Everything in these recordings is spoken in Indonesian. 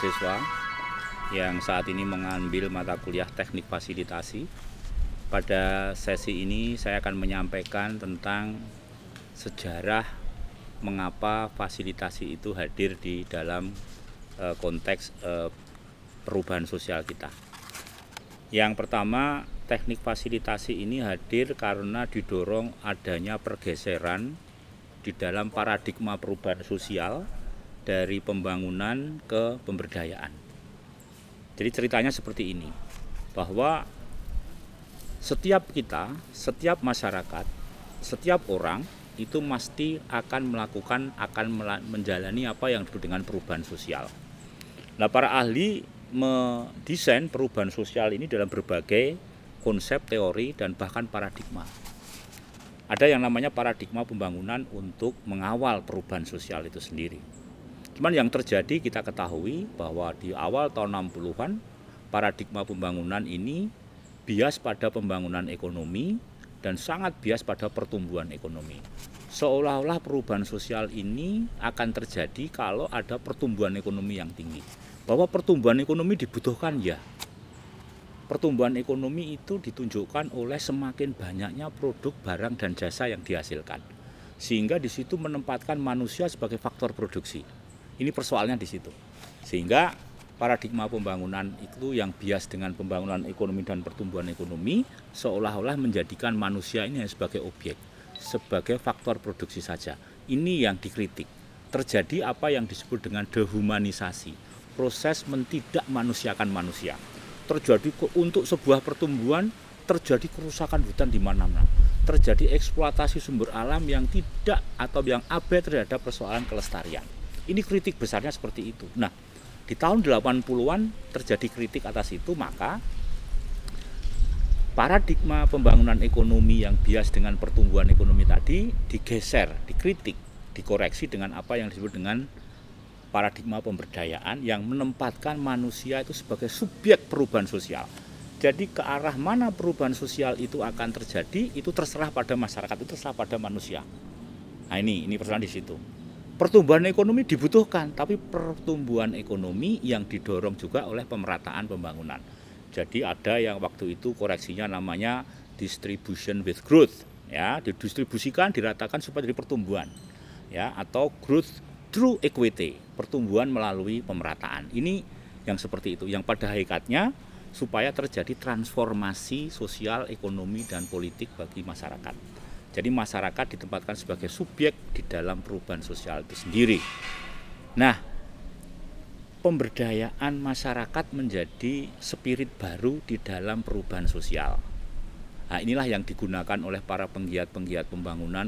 mahasiswa yang saat ini mengambil mata kuliah teknik fasilitasi. Pada sesi ini saya akan menyampaikan tentang sejarah mengapa fasilitasi itu hadir di dalam uh, konteks uh, perubahan sosial kita. Yang pertama, teknik fasilitasi ini hadir karena didorong adanya pergeseran di dalam paradigma perubahan sosial dari pembangunan ke pemberdayaan. Jadi ceritanya seperti ini, bahwa setiap kita, setiap masyarakat, setiap orang itu pasti akan melakukan, akan menjalani apa yang disebut dengan perubahan sosial. Nah, para ahli mendesain perubahan sosial ini dalam berbagai konsep, teori, dan bahkan paradigma. Ada yang namanya paradigma pembangunan untuk mengawal perubahan sosial itu sendiri. Cuman yang terjadi kita ketahui bahwa di awal tahun 60-an paradigma pembangunan ini bias pada pembangunan ekonomi dan sangat bias pada pertumbuhan ekonomi. Seolah-olah perubahan sosial ini akan terjadi kalau ada pertumbuhan ekonomi yang tinggi. Bahwa pertumbuhan ekonomi dibutuhkan ya. Pertumbuhan ekonomi itu ditunjukkan oleh semakin banyaknya produk, barang dan jasa yang dihasilkan. Sehingga di situ menempatkan manusia sebagai faktor produksi ini persoalannya di situ. Sehingga paradigma pembangunan itu yang bias dengan pembangunan ekonomi dan pertumbuhan ekonomi seolah-olah menjadikan manusia ini sebagai objek, sebagai faktor produksi saja. Ini yang dikritik. Terjadi apa yang disebut dengan dehumanisasi, proses mentidak manusiakan manusia. Terjadi untuk sebuah pertumbuhan terjadi kerusakan hutan di mana-mana. Terjadi eksploitasi sumber alam yang tidak atau yang abai terhadap persoalan kelestarian ini kritik besarnya seperti itu. Nah, di tahun 80-an terjadi kritik atas itu, maka paradigma pembangunan ekonomi yang bias dengan pertumbuhan ekonomi tadi digeser, dikritik, dikoreksi dengan apa yang disebut dengan paradigma pemberdayaan yang menempatkan manusia itu sebagai subjek perubahan sosial. Jadi ke arah mana perubahan sosial itu akan terjadi itu terserah pada masyarakat, itu terserah pada manusia. Nah ini ini persoalan di situ pertumbuhan ekonomi dibutuhkan, tapi pertumbuhan ekonomi yang didorong juga oleh pemerataan pembangunan. Jadi ada yang waktu itu koreksinya namanya distribution with growth, ya, didistribusikan, diratakan supaya jadi pertumbuhan, ya, atau growth through equity, pertumbuhan melalui pemerataan. Ini yang seperti itu, yang pada hakikatnya supaya terjadi transformasi sosial, ekonomi, dan politik bagi masyarakat. Jadi masyarakat ditempatkan sebagai subjek di dalam perubahan sosial itu sendiri. Nah, pemberdayaan masyarakat menjadi spirit baru di dalam perubahan sosial. Nah, inilah yang digunakan oleh para penggiat-penggiat pembangunan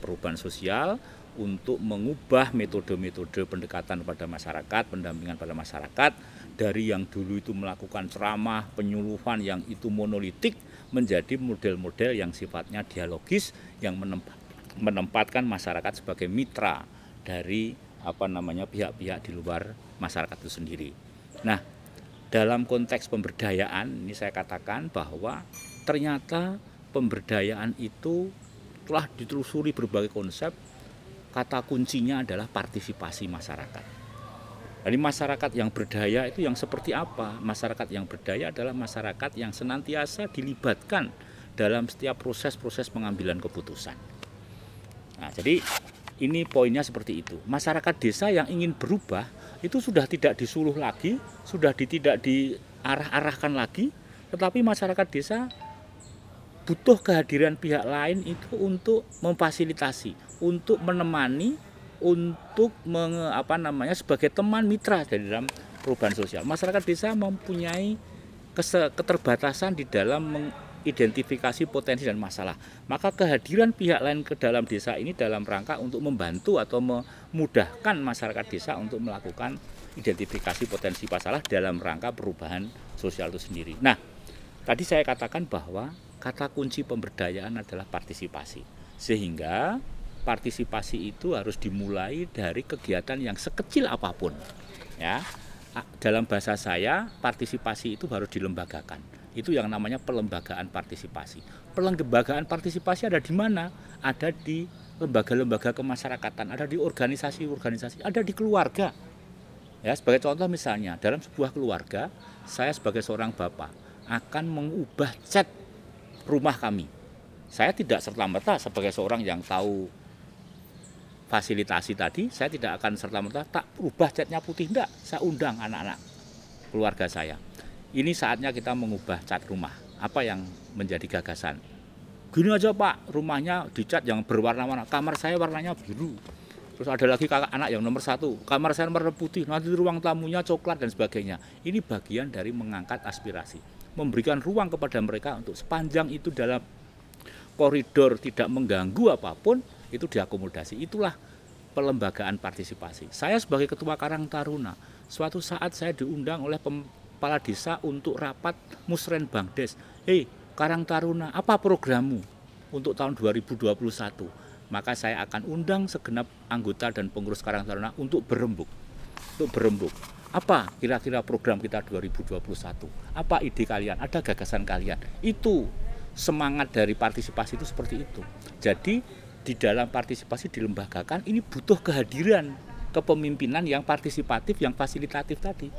perubahan sosial untuk mengubah metode-metode pendekatan pada masyarakat, pendampingan pada masyarakat dari yang dulu itu melakukan ceramah, penyuluhan yang itu monolitik menjadi model-model yang sifatnya dialogis yang menempatkan masyarakat sebagai mitra dari apa namanya pihak-pihak di luar masyarakat itu sendiri. Nah, dalam konteks pemberdayaan ini saya katakan bahwa ternyata pemberdayaan itu telah ditelusuri berbagai konsep kata kuncinya adalah partisipasi masyarakat. Jadi masyarakat yang berdaya itu yang seperti apa? Masyarakat yang berdaya adalah masyarakat yang senantiasa dilibatkan dalam setiap proses-proses pengambilan keputusan. Nah, jadi ini poinnya seperti itu. Masyarakat desa yang ingin berubah itu sudah tidak disuluh lagi, sudah tidak diarah-arahkan lagi, tetapi masyarakat desa butuh kehadiran pihak lain itu untuk memfasilitasi, untuk menemani untuk menge, apa namanya sebagai teman mitra dari dalam perubahan sosial. Masyarakat desa mempunyai keterbatasan di dalam mengidentifikasi potensi dan masalah. Maka kehadiran pihak lain ke dalam desa ini dalam rangka untuk membantu atau memudahkan masyarakat desa untuk melakukan identifikasi potensi masalah dalam rangka perubahan sosial itu sendiri. Nah, tadi saya katakan bahwa kata kunci pemberdayaan adalah partisipasi. Sehingga partisipasi itu harus dimulai dari kegiatan yang sekecil apa pun. Ya. Dalam bahasa saya, partisipasi itu harus dilembagakan. Itu yang namanya pelembagaan partisipasi. Pelembagaan partisipasi ada di mana? Ada di lembaga-lembaga kemasyarakatan, ada di organisasi-organisasi, ada di keluarga. Ya, sebagai contoh misalnya dalam sebuah keluarga, saya sebagai seorang bapak akan mengubah cat rumah kami. Saya tidak serta-merta sebagai seorang yang tahu fasilitasi tadi, saya tidak akan serta-merta tak ubah catnya putih enggak. Saya undang anak-anak keluarga saya. Ini saatnya kita mengubah cat rumah. Apa yang menjadi gagasan? Gini aja Pak, rumahnya dicat yang berwarna-warna. Kamar saya warnanya biru Terus ada lagi kakak anak yang nomor satu, kamar saya nomor putih, nanti ruang tamunya coklat dan sebagainya. Ini bagian dari mengangkat aspirasi, memberikan ruang kepada mereka untuk sepanjang itu dalam koridor tidak mengganggu apa pun, itu diakomodasi. Itulah pelembagaan partisipasi. Saya sebagai ketua Karang Taruna, suatu saat saya diundang oleh kepala desa untuk rapat Musren Bangdes. Hei, Karang Taruna, apa programmu untuk tahun 2021? maka saya akan undang segenap anggota dan pengurus Karang Taruna untuk berembuk. Untuk berembuk. Apa kira-kira program kita 2021? Apa ide kalian? Ada gagasan kalian? Itu semangat dari partisipasi itu seperti itu. Jadi di dalam partisipasi dilembagakan ini butuh kehadiran kepemimpinan yang partisipatif, yang fasilitatif tadi.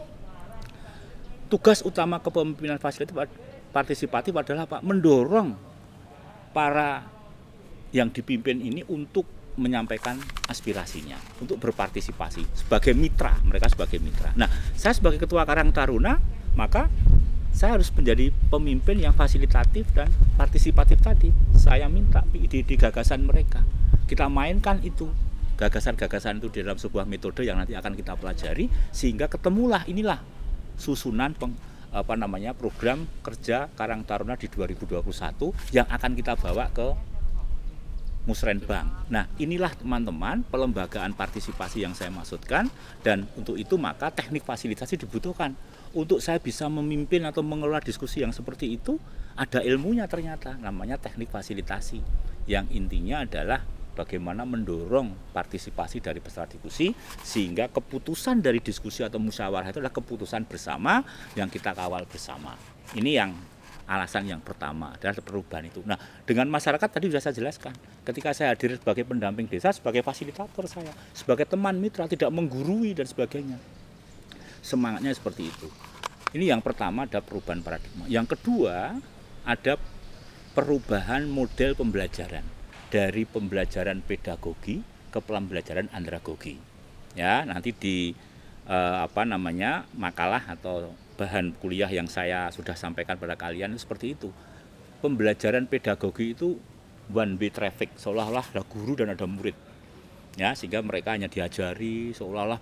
Tugas utama kepemimpinan fasilitatif partisipatif adalah Pak mendorong para yang dipimpin ini untuk menyampaikan aspirasinya, untuk berpartisipasi sebagai mitra, mereka sebagai mitra. Nah, saya sebagai ketua Karang Taruna, maka saya harus menjadi pemimpin yang fasilitatif dan partisipatif tadi. Saya minta ide-ide gagasan mereka. Kita mainkan itu gagasan-gagasan itu di dalam sebuah metode yang nanti akan kita pelajari sehingga ketemulah inilah susunan peng, apa namanya program kerja Karang Taruna di 2021 yang akan kita bawa ke musrenbang. Nah, inilah teman-teman pelembagaan partisipasi yang saya maksudkan dan untuk itu maka teknik fasilitasi dibutuhkan. Untuk saya bisa memimpin atau mengelola diskusi yang seperti itu, ada ilmunya ternyata namanya teknik fasilitasi. Yang intinya adalah bagaimana mendorong partisipasi dari peserta diskusi sehingga keputusan dari diskusi atau musyawarah itu adalah keputusan bersama yang kita kawal bersama. Ini yang alasan yang pertama adalah perubahan itu. Nah, dengan masyarakat tadi sudah saya jelaskan. Ketika saya hadir sebagai pendamping desa, sebagai fasilitator saya, sebagai teman mitra, tidak menggurui dan sebagainya. Semangatnya seperti itu. Ini yang pertama ada perubahan paradigma. Yang kedua ada perubahan model pembelajaran dari pembelajaran pedagogi ke pembelajaran andragogi. Ya, nanti di eh, apa namanya makalah atau bahan kuliah yang saya sudah sampaikan pada kalian seperti itu. Pembelajaran pedagogi itu one way traffic, seolah-olah ada guru dan ada murid. Ya, sehingga mereka hanya diajari seolah-olah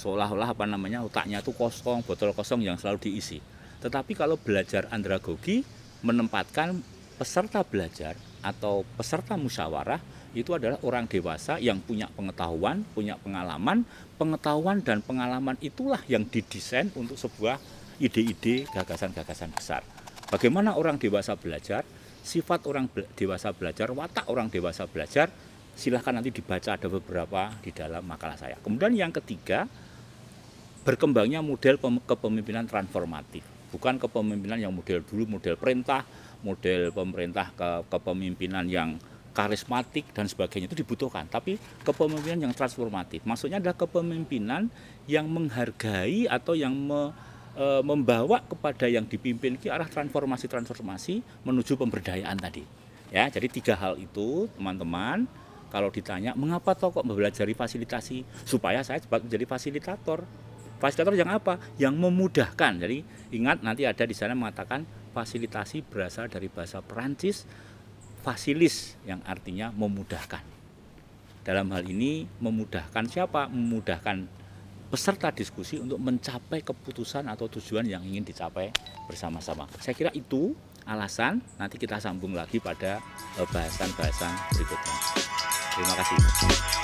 seolah-olah apa namanya otaknya itu kosong, botol kosong yang selalu diisi. Tetapi kalau belajar andragogi menempatkan peserta belajar atau peserta musyawarah itu adalah orang dewasa yang punya pengetahuan, punya pengalaman, pengetahuan dan pengalaman itulah yang didesain untuk sebuah ide-ide, gagasan-gagasan besar. Bagaimana orang dewasa belajar, sifat orang dewasa belajar, watak orang dewasa belajar, silahkan nanti dibaca ada beberapa di dalam makalah saya. Kemudian yang ketiga, berkembangnya model kepemimpinan transformatif. Bukan kepemimpinan yang model dulu, model perintah, model pemerintah ke kepemimpinan yang karismatik dan sebagainya itu dibutuhkan tapi kepemimpinan yang transformatif maksudnya adalah kepemimpinan yang menghargai atau yang me, e, membawa kepada yang dipimpin ke arah transformasi-transformasi menuju pemberdayaan tadi. Ya, jadi tiga hal itu teman-teman kalau ditanya mengapa toh kok belajar fasilitasi supaya saya menjadi fasilitator. Fasilitator yang apa? Yang memudahkan. Jadi ingat nanti ada di sana mengatakan fasilitasi berasal dari bahasa Perancis fasilis yang artinya memudahkan. Dalam hal ini memudahkan siapa? Memudahkan peserta diskusi untuk mencapai keputusan atau tujuan yang ingin dicapai bersama-sama. Saya kira itu alasan nanti kita sambung lagi pada eh, bahasan-bahasan berikutnya. Terima kasih.